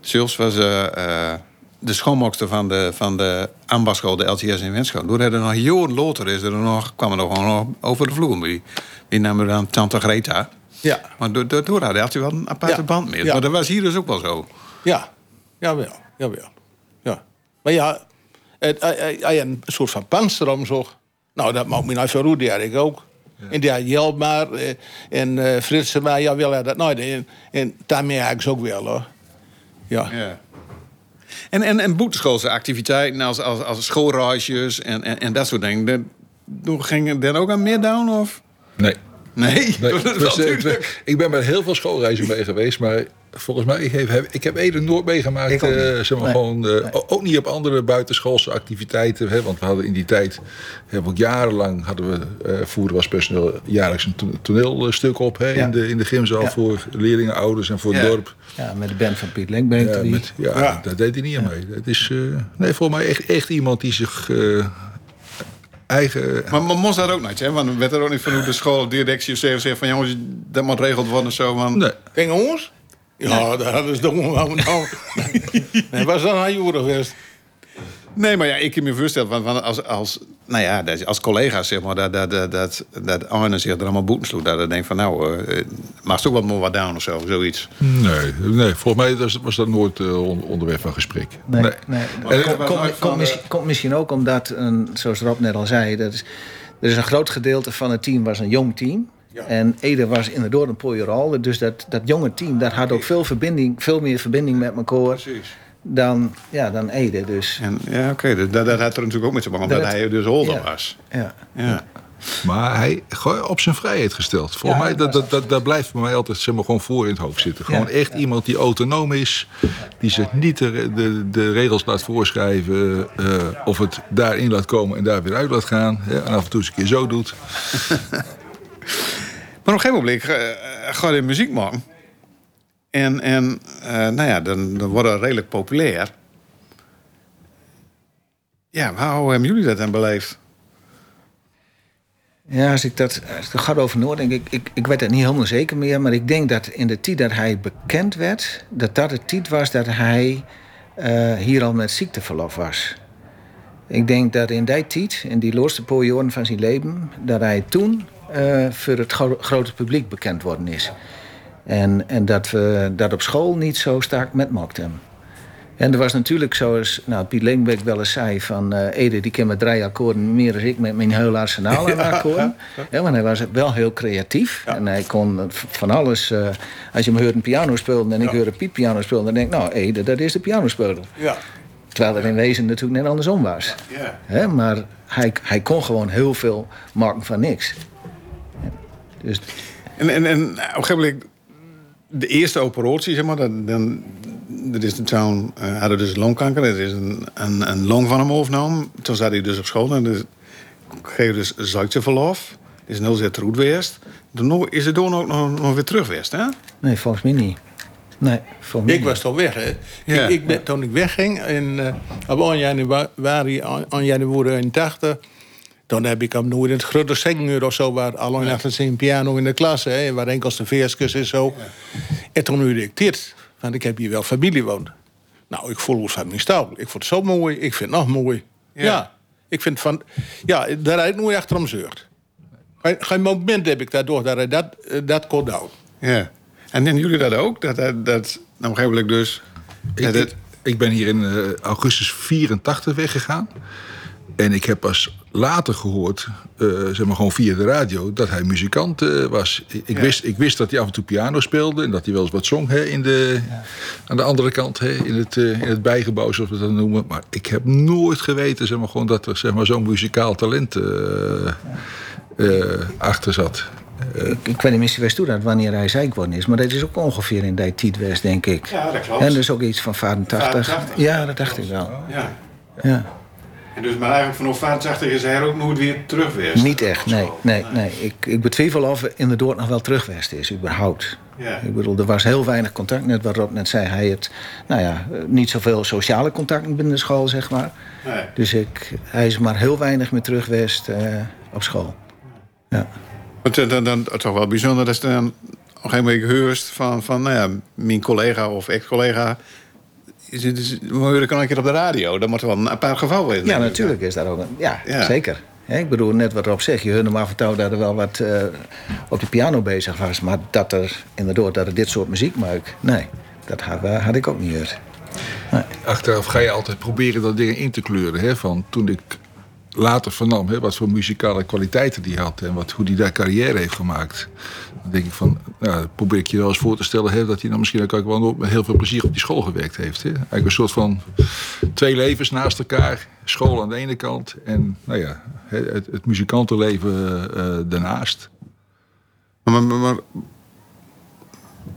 [SPEAKER 2] Zelfs was... Uh, uh, de schoonmaakster van de, van de de LTS in Wenschoon. Door er nog jaren later is er nog, kwam er nog gewoon over de vloer. Die, die namen dan Tante Greta.
[SPEAKER 3] Ja.
[SPEAKER 2] Maar door, door, door had hij wel een aparte ja. band mee. Ja. Maar dat was hier dus ook wel zo.
[SPEAKER 3] Ja, jawel, jawel. Ja. Maar ja, hij, hij een soort van panzer om zo. Nou, dat maakt me nou ik ook. Ja. En die had Jelmaar en uh, Fritsen, maar ja, wel dat nooit. En, en daarmee eigenlijk ook wel hoor. Ja.
[SPEAKER 2] ja. En, en, en boeteschoolse activiteiten als, als, als schoolreisjes en, en, en dat soort dingen. Toen ging er ook aan meer down? Of?
[SPEAKER 4] Nee.
[SPEAKER 2] Nee,
[SPEAKER 4] nee. Dus, ik ben bij heel veel schoolreizen mee geweest, maar volgens mij ik heb ik heb Ede nooit meegemaakt. Uh, zeg maar, nee. gewoon, uh, nee. Ook niet op andere buitenschoolse activiteiten. Hè, want we hadden in die tijd, hebben ook jarenlang hadden we uh, voerden was personeel jaarlijks een toneelstuk op hè, ja. in, de, in de gymzaal ja. voor leerlingen, ouders en voor het
[SPEAKER 5] ja.
[SPEAKER 4] dorp.
[SPEAKER 5] Ja, met de band van Piet Lenk ben ik
[SPEAKER 4] ja, met, ja, daar deed hij niet aan mee. Het is nee, volgens mij echt, echt iemand die zich eigen...
[SPEAKER 2] Maar, maar moest dat ook niet, hè? Want werd er ook niet van hoe de school, directie of zeggen van jongens, dat moet regeld worden zo van...
[SPEAKER 4] Nee.
[SPEAKER 3] Geen jongens? Ja, nee. dat hadden ze toch wel nou. nee, was dan aan jaren geweest?
[SPEAKER 2] Nee, maar ja, ik kan me voorstellen, als, als, nou ja, als collega's, zeg maar, dat, dat, dat, dat, dat Arne zich er allemaal boeten sloeg. Dat ik denk van, nou, uh, mag ook wat meer wat down of zo, zoiets.
[SPEAKER 4] Nee, nee volgens mij was, was dat nooit uh, onderwerp van gesprek.
[SPEAKER 5] Nee, nee. komt kom, kom, misschien, kom misschien ook omdat, een, zoals Rob net al zei, dat is, er is een groot gedeelte van het team was een jong team. Ja. En Ede was inderdaad een pooieral. Dus dat, dat jonge team dat had ook veel, verbinding, veel meer verbinding met elkaar.
[SPEAKER 2] Precies
[SPEAKER 5] dan, ja, dan Ede. Dus.
[SPEAKER 2] En, ja, oké. Okay. Dat, dat had er natuurlijk ook met zijn bang, omdat hij dus older
[SPEAKER 5] ja.
[SPEAKER 2] was.
[SPEAKER 5] Ja.
[SPEAKER 2] ja.
[SPEAKER 4] Maar hij op zijn vrijheid gesteld. Volgens ja, mij, dat, dat, dat, dat blijft bij mij altijd zeg maar, gewoon voor in het hoofd zitten. Gewoon ja, echt ja. iemand die autonoom is. Die zich niet de, de, de regels laat voorschrijven. Uh, of het daarin laat komen en daar weer uit laat gaan. Ja, en af en toe eens een keer zo doet.
[SPEAKER 2] maar op een gegeven moment, uh, ga je muziek maken. En, en eh, nou ja, dan, dan worden we redelijk populair. Ja, hoe hebben jullie dat dan beleefd?
[SPEAKER 5] Ja, als ik dat als ik er gaat over nadenk, ik, ik, ik weet het niet helemaal zeker meer, maar ik denk dat in de tijd dat hij bekend werd, dat dat de tijd was dat hij eh, hier al met ziekteverlof was. Ik denk dat in die tijd, in die laatste periode van zijn leven, dat hij toen uh, voor het gro grote publiek bekend worden is. En, en dat we dat op school niet zo sterk met mochten. En er was natuurlijk zoals nou, Piet Leenbeek wel eens zei... van uh, Ede die kan met drie akkoorden meer dan ik met mijn hele arsenaal aan akkoorden. Ja, want hij was wel heel creatief. En hij kon van alles... Uh, als je hem hoort een piano spelen en ik hoor een Piet piano spelen... dan denk ik, nou Ede, dat is de pianospeler. Ja. Terwijl het in wezen natuurlijk net andersom was. Ja. maar hij, hij kon gewoon heel veel maken van niks.
[SPEAKER 2] Dus... En, en, en op een gegeven moment de eerste operatie, zeg maar, dan, dan dat is toen uh, hadden dus longkanker. Er is een, een, een long van hem overgenomen. Toen zat hij dus op school en dus, kreeg dus ziekteverlof. Is heel zeer troet geweest. Is het toen ook nog, nog weer terug geweest, hè?
[SPEAKER 5] Nee, volgens mij niet. Nee,
[SPEAKER 3] volgens ik was toch weg, hè? Ja. Ik, ik ben, toen ik wegging, in, uh, op 1 januari, 1 januari 81... Dan heb ik hem nooit in het grote zinguur of zo... waar alleen achter zijn piano in de klas... Hè, waar enkel de veerskus en zo. En toen nu ik dit want ik heb hier wel familie wonen. Nou, ik voel het van mijn. Ik vond het zo mooi. Ik vind het nog mooi. Ja. ik vind van... Ja, daar rijdt nooit achter om zeurt. Geen, geen moment heb ik daardoor dat hij dat, eh, dat kon.
[SPEAKER 2] Ja. En nemen jullie dat ook? Dat, dat, dat nou, dus...
[SPEAKER 4] Ik, ik, ik, ben hier in uh, augustus 84 weggegaan. En ik heb pas later gehoord, uh, zeg maar gewoon via de radio, dat hij muzikant uh, was. Ik, wist, ik wist dat hij af en toe piano speelde en dat hij wel eens wat zong hè, in de, ja. aan de andere kant, hè, in, het, uh, in het bijgebouw, zoals we dat noemen. Maar ik heb nooit geweten zeg maar, gewoon dat er zeg maar, zo'n muzikaal talent achter zat.
[SPEAKER 5] Ik, ik, weet niet misschien toe dat wanneer hij ziek geworden is, maar dat is ook ongeveer in die tijd was, denk ik.
[SPEAKER 2] Ja, dat klopt.
[SPEAKER 5] En dus ook iets van 85. 85 ja, dat dacht ik wel.
[SPEAKER 2] Ja. ja. En dus, maar eigenlijk vanaf 85 is hij ook nooit weer terug geweest?
[SPEAKER 5] Niet echt, nee. nee, nee. Ik, ik betwijfel of inderdaad nog wel terug geweest is, überhaupt. Ja. Ik bedoel, er was heel weinig contact. Net wat Rob net zei, hij het, nou ja, niet zoveel sociale contacten binnen de school, zeg maar. Nee. Dus ik, hij is maar heel weinig meer terug geweest uh, op school. Ja.
[SPEAKER 2] Maar dan, dan, dan, toch wel bijzonder dat je dan op een gegeven moment heurst van, van nou ja, mijn collega of ex-collega we kan een keer op de radio. Dat moet wel een paar gevallen zijn.
[SPEAKER 5] Ja, natuurlijk is dat ook. Een, ja, zeker. ik bedoel, net wat erop zegt, je hoorde maar verteld dat er wel wat uh, op de piano bezig was. Maar dat er inderdaad dat er dit soort muziek maakt, nee, dat had, had ik ook niet gehoord.
[SPEAKER 4] Nee. Achteraf ga je altijd proberen dat dingen in te kleuren. Hè? Van toen ik later vernam hè, wat voor muzikale kwaliteiten die had en wat, hoe die daar carrière heeft gemaakt. Dan denk ik van, nou, probeer ik je wel eens voor te stellen hè, dat hij dan misschien ook wel met heel veel plezier op die school gewerkt heeft. Hè. Eigenlijk een soort van twee levens naast elkaar. School aan de ene kant en nou ja, het, het muzikantenleven uh, daarnaast.
[SPEAKER 2] Maar, maar, maar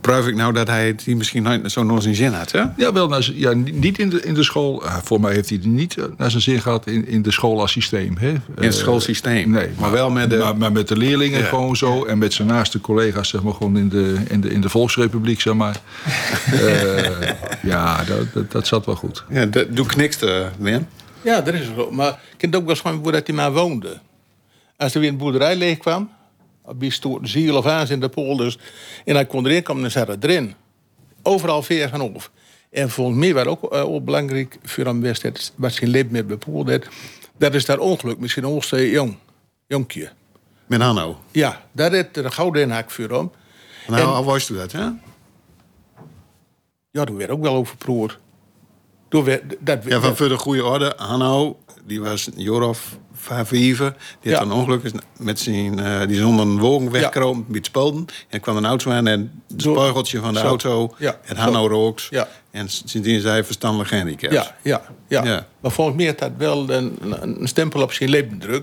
[SPEAKER 2] Pruif ik nou dat hij het misschien zo nog zijn zin had, hè?
[SPEAKER 4] Ja, wel, nou, ja, niet in de, in de school. Uh, voor mij heeft hij het niet eh, naar zijn zin gehad in, in de school als systeem. Hè? In
[SPEAKER 2] het uh, schoolsysteem?
[SPEAKER 4] Nee. Maar, wel met de... Maar, maar met de leerlingen ja. gewoon zo. En met zijn naaste collega's, zeg maar, gewoon in de, in de, in de Volksrepubliek, zeg maar. uh, ja, dat, dat, dat, zat wel goed.
[SPEAKER 2] Ja, dat, doe knikste, Wim.
[SPEAKER 3] Ja, dat is zo. Maar ik ken ook wel eens hoe dat hij maar woonde. Als er weer een boerderij leeg kwam wie stoort ziel of aan in de polders. En hij kon erin komen en zat erin. Overal veer van op. En volgens mij was ook, uh, ook belangrijk voor een wedstrijd, wat zijn leven met bepoeld Dat is daar ongeluk, misschien ook jong, jonkje.
[SPEAKER 2] Met Hanno?
[SPEAKER 3] Ja, daar heeft de gouden haak voor om.
[SPEAKER 2] Nou, en, hoe was dat, hè?
[SPEAKER 3] Ja, daar werd ook wel over proer.
[SPEAKER 2] Dat, ja, van voor de goede orde, Hanno, die was Jorof Favieven. Die had een ongeluk met zijn, uh, die zonder een wogen wegkropen met spulden. En kwam een auto aan en het speugeltje van de auto. Ja. Het Hanno rooks. Ja. En sindsdien is hij verstandelijk gehandicapt.
[SPEAKER 3] Ja, ja, ja, ja. Maar volgens mij had dat wel een, een stempel op zijn leven.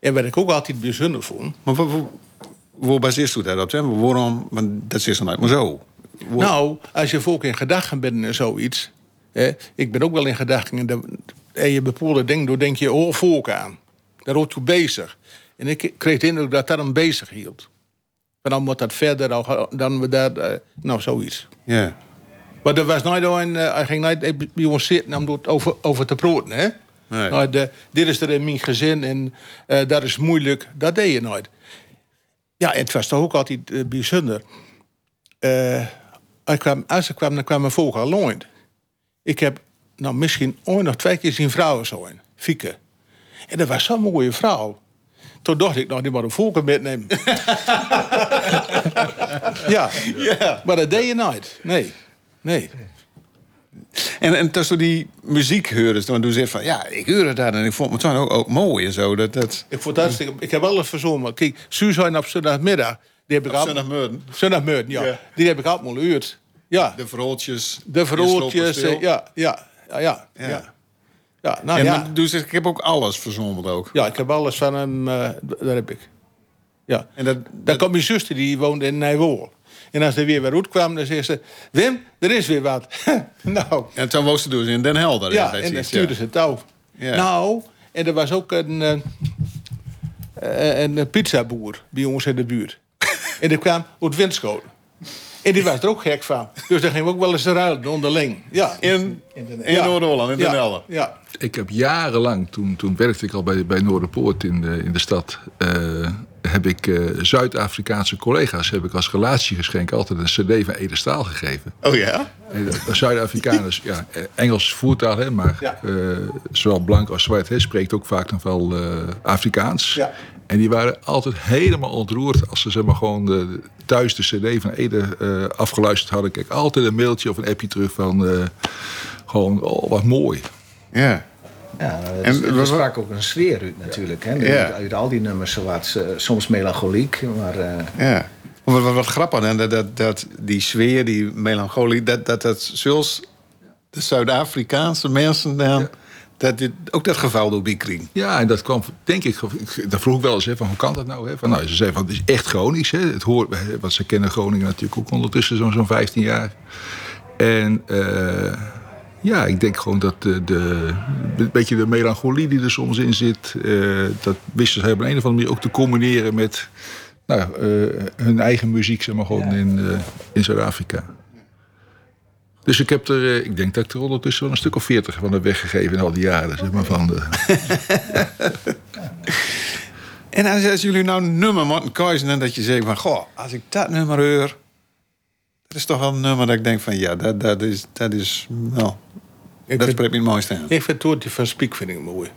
[SPEAKER 3] En wat ik ook altijd bijzonder vond.
[SPEAKER 2] Maar waar, waar baseert u dat op? Hè? Waarom? Want dat is dan uit maar zo.
[SPEAKER 3] Nou, als je volk in gedachten bent en zoiets. Hè, ik ben ook wel in gedachten. En je bepaalde dingen door denk je oh, volk aan. Daar hoort toe bezig. En ik kreeg de indruk dat dat hem bezig hield. Maar dan moet dat verder al- dan we daar, eh, nou zoiets.
[SPEAKER 2] Ja.
[SPEAKER 3] Maar er was nooit een, eh, hij ging nooit bij ons zitten om het over, over te praten, hè?
[SPEAKER 2] Nee.
[SPEAKER 3] Nou, de, dit is er in mijn gezin en eh, dat is moeilijk. Dat deed je nooit. Ja, het was toch ook altijd eh, bijzonder. Eh, kwam, als ik kwam, dan kwam mijn vogel alleen. Ik heb nou, misschien ooit nog twee keer zien vrouwen zo in. Fieke. En dat was zo'n mooie vrouw. Toen dacht ik, nou, die moet een vogel metnemen. ja.
[SPEAKER 2] Ja.
[SPEAKER 3] maar dat deed je nooit. Nee. Nee.
[SPEAKER 2] En, en tussen die muziek hoorde, toen doe je van, ja, ik hoorde dat en ik vond het toen ook, ook mooi en zo. Dat, dat,
[SPEAKER 3] Ik vond dat Ik heb alles verzonnen. Kijk, Suzanne op zondagmiddag. Die heb ik al.
[SPEAKER 2] Zondagmorgen.
[SPEAKER 3] Zondagmiddag, ja.
[SPEAKER 2] Ja.
[SPEAKER 3] Die heb ik allemaal gehuurd. Ja.
[SPEAKER 2] De verhooltjes.
[SPEAKER 3] De
[SPEAKER 2] slopen
[SPEAKER 3] eh, Ja, ja, ja, ja.
[SPEAKER 2] Ja.
[SPEAKER 3] nou
[SPEAKER 2] En
[SPEAKER 3] ja.
[SPEAKER 2] maar, dus ik heb ook alles verzonnen ook.
[SPEAKER 3] Ja, ik heb alles van hem. eh, daar heb ik. Ja.
[SPEAKER 2] En dat,
[SPEAKER 3] Dan kwam mijn zuster, die woonde in Nijwool. En als er weer weer kwam, dan zei ze... Wim, er is weer wat. nou,
[SPEAKER 2] en toen was ze dus in Den Helder.
[SPEAKER 3] ja, en
[SPEAKER 2] ze,
[SPEAKER 3] dan stuurde ze het touw.
[SPEAKER 2] Ja.
[SPEAKER 3] Nou, en er was ook een, eh, eh, een pizzaboer bij ons in de buurt. en die kwam uit Winschoten. En die was er ook gek van. Dus daar gingen we ook wel eens ruilen onderling. Ja.
[SPEAKER 2] In, in. Noord-Holland, in Den. Helder.
[SPEAKER 3] Ja.
[SPEAKER 4] Ik heb jarenlang, toen, toen werkte ik al bij, bij Noorderpoort in de, in de stad, eh, heb ik eh, Zuid-Afrikaanse collega's heb ik als relatiegeschenk altijd een cd van Ede Staal gegeven.
[SPEAKER 2] Oh ja?
[SPEAKER 4] De Zuid-Afrikaners, ja, eh, Engels voertaal, hè, maar
[SPEAKER 3] Ja.
[SPEAKER 4] eh, zowel blank als zwart hè, spreekt ook vaak nog wel eh, Afrikaans.
[SPEAKER 3] Ja.
[SPEAKER 4] En die waren altijd helemaal ontroerd als ze zeg maar, gewoon de, thuis de cd van Ede eh, afgeluisterd hadden. Kijk, altijd een mailtje of een appje terug van eh, gewoon, oh wat mooi.
[SPEAKER 2] Ja.
[SPEAKER 5] Ja,
[SPEAKER 2] En
[SPEAKER 5] en, er sprak ook een sfeer uit natuurlijk. Hè?
[SPEAKER 2] Ja.
[SPEAKER 5] Uit, uit al die nummers, zowat, eh, soms melancholiek, maar eh,
[SPEAKER 2] Ja. Wat, wat, wat grappig, hè, dat, dat, dat die sfeer, die melancholie, dat dat, dat zoals de Zuid-Afrikaanse mensen dan, dat dit ook dat geval door Biekring.
[SPEAKER 4] Ja, en dat kwam, denk ik, dat vroeg ik wel eens, hè, van hoe kan dat nou? Hè? Van, nou ze zei van, het is echt chronisch. Hè? Het hoort, want ze kennen Groningen natuurlijk ook ondertussen zo'n zo'n 15 jaar. En eh, ja, ik denk gewoon dat de, de, een beetje de melancholie die er soms in zit, eh, dat wisten zij op een of andere manier ook te combineren met nou, eh, hun eigen muziek, zeg maar, gewoon in, eh, in Zuid-Afrika. Dus ik heb er, eh, ik denk dat ik er ondertussen wel een stuk of veertig van heb weggegeven in al die jaren. Zeg maar, van de,
[SPEAKER 2] En als, als jullie nou een nummer moeten kiezen en dat je zegt van, goh, als ik dat nummer hoor, dat is toch wel een nummer dat ik denk van, ja, dat, dat is, dat is, nou,
[SPEAKER 3] Ik
[SPEAKER 2] dat spreekt me het mooiste aan.
[SPEAKER 3] ik vind het woordje van Spiek vind ik mooi.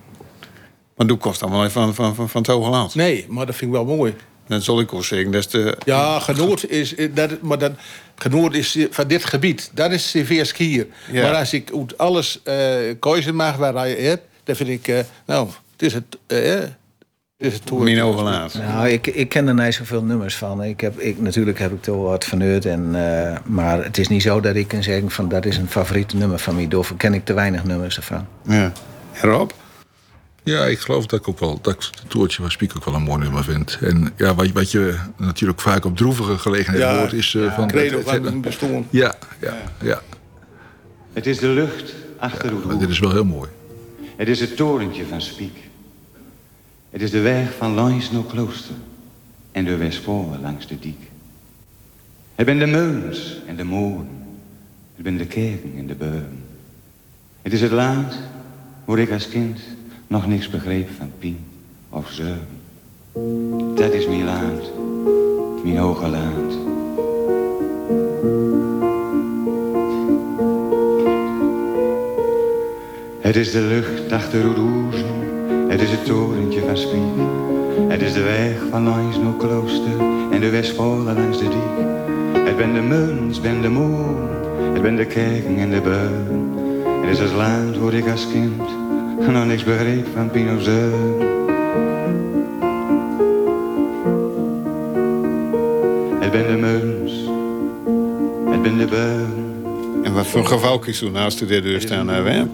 [SPEAKER 2] Maar doe kost allemaal van, van, van, van het Hoge Land.
[SPEAKER 3] Nee, maar dat vind ik wel mooi.
[SPEAKER 2] Dat zal ik wel zeggen, dat is de...
[SPEAKER 3] Ja, genoot is, dat, maar dan, genoot is van dit gebied. Dat is skier.
[SPEAKER 2] Ja.
[SPEAKER 3] Maar als ik uit alles eh keuze mag waar je hebt, dan vind ik, eh, nou, het is het, het is het
[SPEAKER 5] nou, ik, ik ken er niet zoveel nummers van. Ik heb, ik, natuurlijk heb ik er wel wat vanuit, en, eh, maar het is niet zo dat ik kan zeggen van dat is een favoriete nummer van mij. Daarvoor ken ik te weinig nummers ervan.
[SPEAKER 2] Ja. En Rob?
[SPEAKER 4] Ja, ik geloof dat ik ook wel dat ik het toertje van Spiek ook wel een mooi nummer vind. En ja, wat, wat je natuurlijk vaak op droevige gelegenheden
[SPEAKER 3] Ja,
[SPEAKER 4] hoort is eh, van.
[SPEAKER 3] Credo van een bestoon.
[SPEAKER 4] ja, ja, ja.
[SPEAKER 6] Het is de lucht achter
[SPEAKER 4] Maar
[SPEAKER 6] hoed.
[SPEAKER 4] dit is wel heel mooi.
[SPEAKER 6] Het is het torentje van Spiek. Het is de weg van langs naar klooster en de Westvoren langs de diek. Het ben de meulens en de molen. Het ben de kerken en de beuren. Het is het land waar ik als kind nog niks begreep van pien of zeuren. Dat is mijn land, mijn hoge land. Het is de lucht achter rozen, het is het torentje van Spiek. Het is de weg van langs naar klooster en de Westvolen langs de diek. Het ben de muns, ben de moon, het ben de kerken en de beuren. Het is het land waar ik als kind nog niks begreep van Pino's Het ben de muns, het ben de beuren.
[SPEAKER 2] En wat voor geval kies je naast de deur staan, hè, Wim?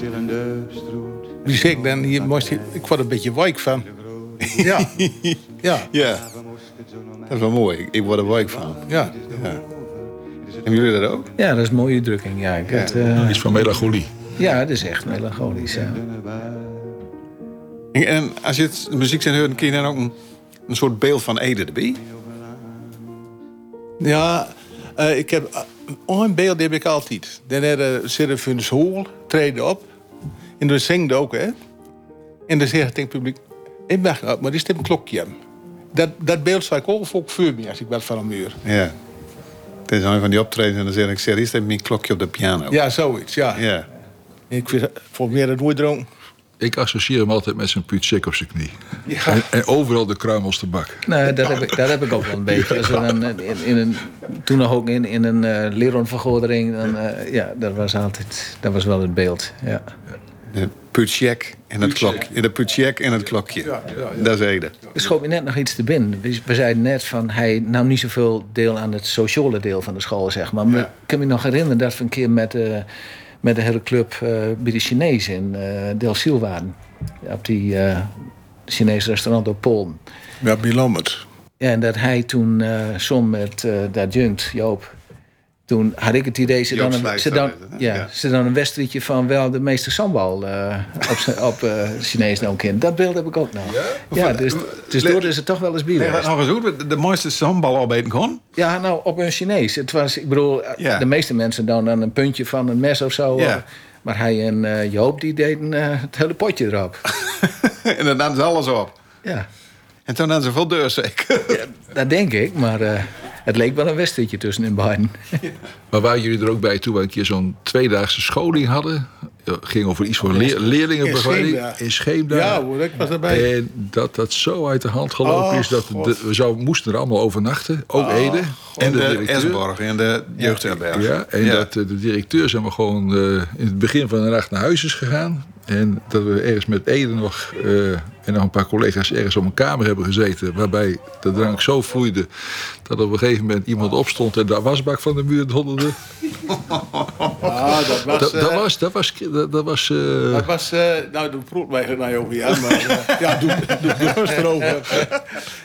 [SPEAKER 3] Die zeg ik dan, hier moest je, ik word een beetje wijk van. Ja, ja,
[SPEAKER 2] Ja. Dat is wel mooi. Ik- word er wijk van.
[SPEAKER 3] ja.
[SPEAKER 2] Hebben jullie dat ook?
[SPEAKER 5] Ja, dat is een mooie uitdrukking. Ja, ik het, eh,
[SPEAKER 4] Iets van melancholie.
[SPEAKER 5] Ja, het is echt melancholisch. Ja.
[SPEAKER 2] En- als je het muziek zijn hoort, dan kun je dan ook een, een soort beeld van Ede erbij?
[SPEAKER 3] Ja, eh, ik heb... Uh, een beeld heb ik altijd. Dan er, ze in de school, treden op. En dan zingt ook, hè. En dan zegt het publiek... Ik ben op, maar die is een klokje. Dat, dat beeld zou ik ook voor me als ik wat van een muur.
[SPEAKER 2] Ja. Het is een van die optredens en dan zeg ik... Serieus, heb mijn klokje op de piano.
[SPEAKER 3] Ja, zoiets, ja.
[SPEAKER 2] Ja.
[SPEAKER 3] Ik vind, volgens mij dat nooit dronken.
[SPEAKER 4] Ik associeer hem altijd met zijn puutsik op zijn knie. En, en overal de kruimels te bak.
[SPEAKER 5] Nee, dat heb ik, dat heb ik ook wel een beetje. Dan in, in een, toen nog ook in, in een uh, leronvergadering. Dan, uh, ja, dat was altijd dat was wel het beeld. Ja.
[SPEAKER 2] De putschek en het klokje. De putschek en het klokje. Ja, ja, ja. Dat is Ede.
[SPEAKER 5] Er schoot me net nog iets te binnen. We zeiden net van hij nam niet zoveel deel aan het sociale deel van de school, zeg maar. Maar ik kan me nog herinneren dat we een keer met... Uh, met de hele club uh, bij de Chinezen in uh, Del Siel waren. Op die uh, Chinese restaurant op Polen.
[SPEAKER 3] Ja, Bilomet.
[SPEAKER 5] Ja, en dat hij toen som met dat junkt, Joop. Toen had ik het idee, ze dan, een, ze dan, ja, ja. Ze dan een wedstrijdje van wel de meeste sambal op, op Chinees ook in. Dat beeld heb ik ook nog. Ja, ja dus, dus door is het toch wel eens bier.
[SPEAKER 2] Nee, nog eens hoe de mooiste sambal opeten kon?
[SPEAKER 5] Ja, nou, op een Chinees. Het was, ik bedoel, ja. de meeste mensen dan aan een puntje van een mes of zo. Ja. Maar hij en uh, Joop, die deden uh, het hele potje erop.
[SPEAKER 2] en dan namen ze alles op?
[SPEAKER 5] Ja.
[SPEAKER 2] En toen hadden ze vol deur zeker?
[SPEAKER 5] ja, dat denk ik, maar uh, het leek wel een wedstrijdje tussen in beiden.
[SPEAKER 4] maar waren jullie er ook bij toen we een keer zo'n tweedaagse scholing hadden? Het ging over iets voor leer, leerlingenbegeleiding in Scheemda.
[SPEAKER 3] Ja, hoor, ik was erbij.
[SPEAKER 4] En dat dat zo uit de hand gelopen oh, is dat de, we zou, moesten er allemaal overnachten. Ook oh, Ede.
[SPEAKER 2] En de, de Esborg en de jeugdherberg.
[SPEAKER 4] Ja, en ja. dat de directeur zijn we gewoon uh, in het begin van de nacht naar huis is gegaan. En dat we ergens met Ede nog uh, en nog een paar collega's ergens op een kamer hebben gezeten. Waarbij de drank zo vloeide dat op een gegeven moment iemand opstond en de wasbak van de muur donderde.
[SPEAKER 3] Ja, dat was...
[SPEAKER 4] Dat, dat uh, was... Dat was... Dat was, uh...
[SPEAKER 3] dat was uh, nou, de proef mij naar over, ja. Maar ja, doe, doe, doe erover.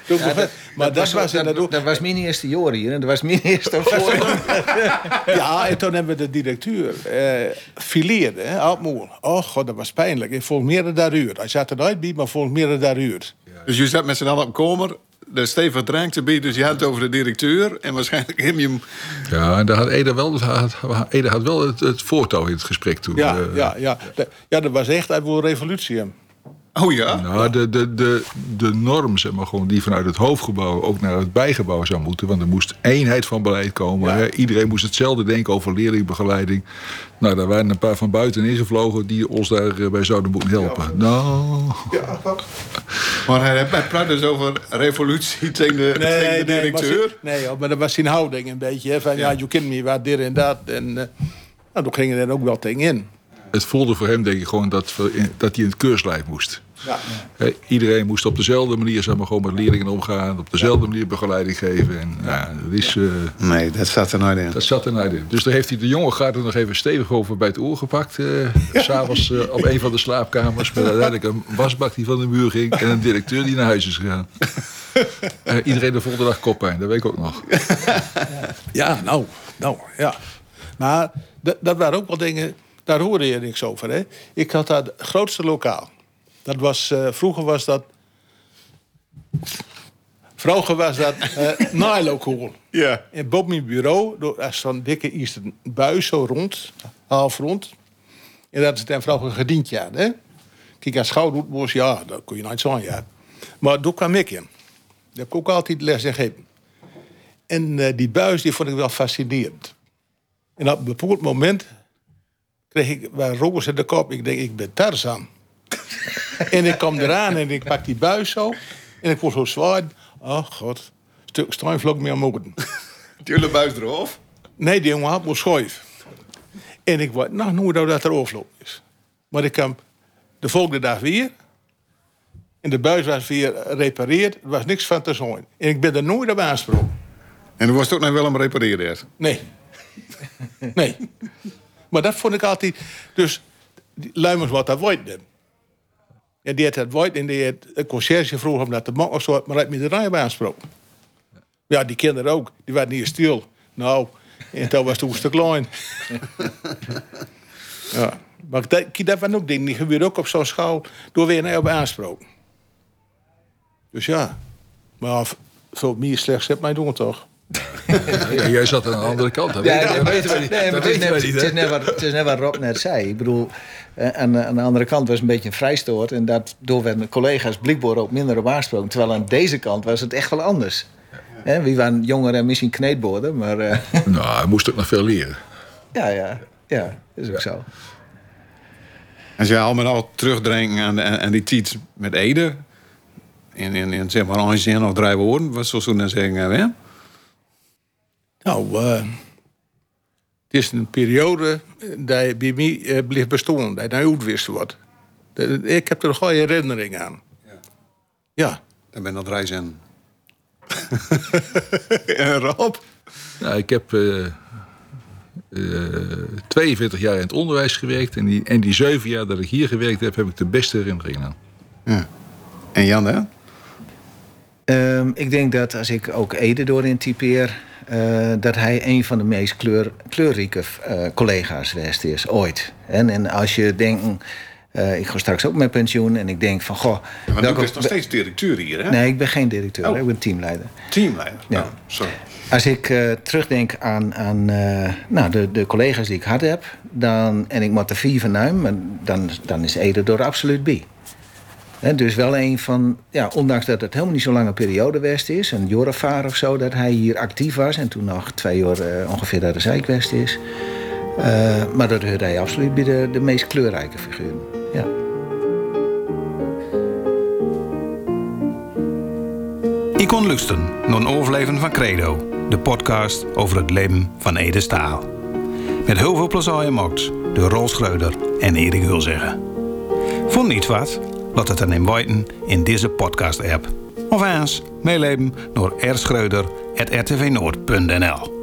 [SPEAKER 3] Doe
[SPEAKER 5] ja, dat, maar dat, was... Dat, dat, dat was mijn eerste jaar hier. En dat was mijn eerste voor.
[SPEAKER 3] ja, en toen hebben we de directeur uh, fileerde, hè, Altmoer. Oh god, dat was pijnlijk. Ik volg meer dan daar uur. Hij zat er nooit bij, maar meer dan daar uur.
[SPEAKER 2] Dus je zat met z'n allen op komer de Stefan drank te bieden, dus je had het over de directeur en waarschijnlijk hem je.
[SPEAKER 4] Ja, en daar had Ede wel, had, Ede had wel het, het voortouw in het gesprek toen.
[SPEAKER 3] Ja, uh, ja, ja. De, ja, dat was echt uit een revolutie.
[SPEAKER 2] Oh ja?
[SPEAKER 4] Nou, de, de, de, de norm, zeg maar, gewoon, die vanuit het hoofdgebouw ook naar het bijgebouw zou moeten. Want er moest eenheid van beleid komen. Ja. Hè? Iedereen moest hetzelfde denken over leerlingbegeleiding. Nou, daar waren een paar van buiten ingevlogen die ons daarbij zouden moeten helpen. Ja. Nou.
[SPEAKER 2] Ja, maar hij, hij praat dus over revolutie tegen de, nee, tegen de directeur.
[SPEAKER 3] Nee, nee, maar dat was zijn houding een beetje. Hè, van ja, je kent me wat dit en dat. En uh, nou, toen gingen er ook wel tegen in.
[SPEAKER 4] Het voelde voor hem, denk ik, gewoon dat, dat hij in het keurslijf moest. Ja. He, iedereen moest op dezelfde manier zeg maar, gewoon met leerlingen omgaan. Op dezelfde manier begeleiding geven. En, ja. dat is, uh,
[SPEAKER 2] nee, dat zat er nooit in.
[SPEAKER 4] Dat zat er nooit in. Dus daar heeft hij de jonge gaten nog even stevig over bij het oor gepakt. Uh, ja. S'avonds uh, op een van de slaapkamers. Met uiteindelijk een wasbak die van de muur ging. En een directeur die naar huis is gegaan. iedereen de volgende dag koppijn, dat weet ik ook nog.
[SPEAKER 3] ja, nou, nou, ja. Maar dat waren ook wel dingen... Daar hoorde je niks over. Hè? Ik had daar het grootste lokaal. Dat was, uh, vroeger was dat. Vroeger was dat uh, naailokaal.
[SPEAKER 2] Ja.
[SPEAKER 3] En boven mijn bureau er zo'n dikke eerste buis zo rond, half rond. En dat is dan vroeger een gedientje aan. Hè? Kijk, als schouder ja, dat kon je nooit zo ja. Maar toen kwam ik in. Daar heb ik ook altijd les in gegeven. En uh, die buis die vond ik wel fascinerend. En op een bepaald moment kreeg ik waar roos in de kop. Ik denk, ik ben Tarzan. en ik kom eraan en ik pak die buis zo. En ik word zo zwaar. Oh god, stuk steenvlok meer moeten.
[SPEAKER 2] Tuurlijk buis erop?
[SPEAKER 3] Nee, die jongen had me schuif. En ik word nog nooit dat er overloop is. Maar ik kwam de volgende dag weer. En de buis was weer gerepareerd. Er was niks van te zijn. En ik ben er nooit op aansproken.
[SPEAKER 2] En dan was het ook nog wel om repareren?
[SPEAKER 3] Nee. Nee. Maar dat vond ik altijd... Dus luimers wat dat wordt En die had het woord en die had een conciërge vroeg om dat te maken of zo, maar dat me de rij aansproken. Ja, die kinderen ook. Die waren niet stil. Nou, en toen was het een stuk klein. ja. Maar dat, dat was ook dingen. Die gebeurt ook op zo'n schouw door weer naar op aansproken. Dus ja. Maar veel meer slechts heb mij doen toch.
[SPEAKER 4] Ja, jij zat aan de andere kant. Dat
[SPEAKER 5] Ja,
[SPEAKER 4] weten-
[SPEAKER 5] nee,
[SPEAKER 4] dat weten we niet.
[SPEAKER 5] het is net wat Rob net zei. Ik bedoel, eh, aan, aan de andere kant was het een beetje een vrijstoot. En daardoor werden de collega's blijkbaar ook minder op aangesproken. Terwijl aan deze kant was het echt wel anders. Hè, wie waren jonger en misschien kneedborden. Maar eh,
[SPEAKER 4] Nou, hij moest ook nog veel leren.
[SPEAKER 5] ja, ja, ja, is ook zo.
[SPEAKER 2] Als je allemaal al terugdenkt aan, aan, aan die tijd met Ede. In, in, in zeg maar een zin of drie woorden. Wat zou je dan zeggen? Hè?
[SPEAKER 3] Nou, eh, het is een periode dat je bij mij eh, bleef bestaan. Dat je nou uitwist wordt. Dat- Ik heb er een goede herinnering aan. Ja.
[SPEAKER 2] Dan ben je nog drie zinnen. en Rob?
[SPEAKER 4] Nou, ik heb eh, eh, 42 jaar in het onderwijs gewerkt. En die, en die zeven jaar dat ik hier gewerkt heb, heb ik de beste herinneringen aan.
[SPEAKER 2] Ja. En Jan, hè?
[SPEAKER 5] Ehm, ik denk dat als ik ook Ede doorin typeer... eh, dat hij een van de meest kleur, kleurrijke eh, collega's geweest is, ooit. En, en als je denkt... eh, ik ga straks ook met pensioen en ik denk van... Goh,
[SPEAKER 2] Want
[SPEAKER 5] welke-
[SPEAKER 2] nu is nog steeds directeur hier, hè?
[SPEAKER 5] Nee, ik ben geen directeur.
[SPEAKER 2] Oh.
[SPEAKER 5] Ik ben teamleider.
[SPEAKER 2] Teamleider.
[SPEAKER 5] Ja.
[SPEAKER 2] Oh, sorry.
[SPEAKER 5] Als ik terugdenk aan, aan nou, de, de collega's die ik had heb... Dan, en ik moet er vier van nemen... Dan, dan is Ede door absoluut bij. Dus wel een van... Ja, ondanks dat het helemaal niet zo'n lange periode geweest is... een jaar of zo, dat hij hier actief was... en toen nog twee jaar eh, ongeveer dat de zij geweest is... Eh, maar dat hoorde hij absoluut bij de, de meest kleurrijke figuren. Ja.
[SPEAKER 1] Ik kon luisteren naar een overleven van Credo, de podcast over het leven van Ede Staal. Met heel veel plezier gemaakt door Rol Schreuder en Erik Hulzeggen. Vond niet wat? Laat het dan in weten in deze podcast-app. Of eens meeleven naar rschreuder.rtvnoord.nl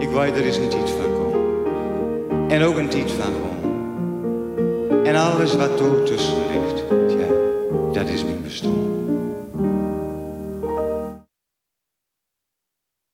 [SPEAKER 6] Ik weet er is een tijd van komen. En ook een tijd van. En alles wat er tussen ligt, ja, dat is mijn bestaan.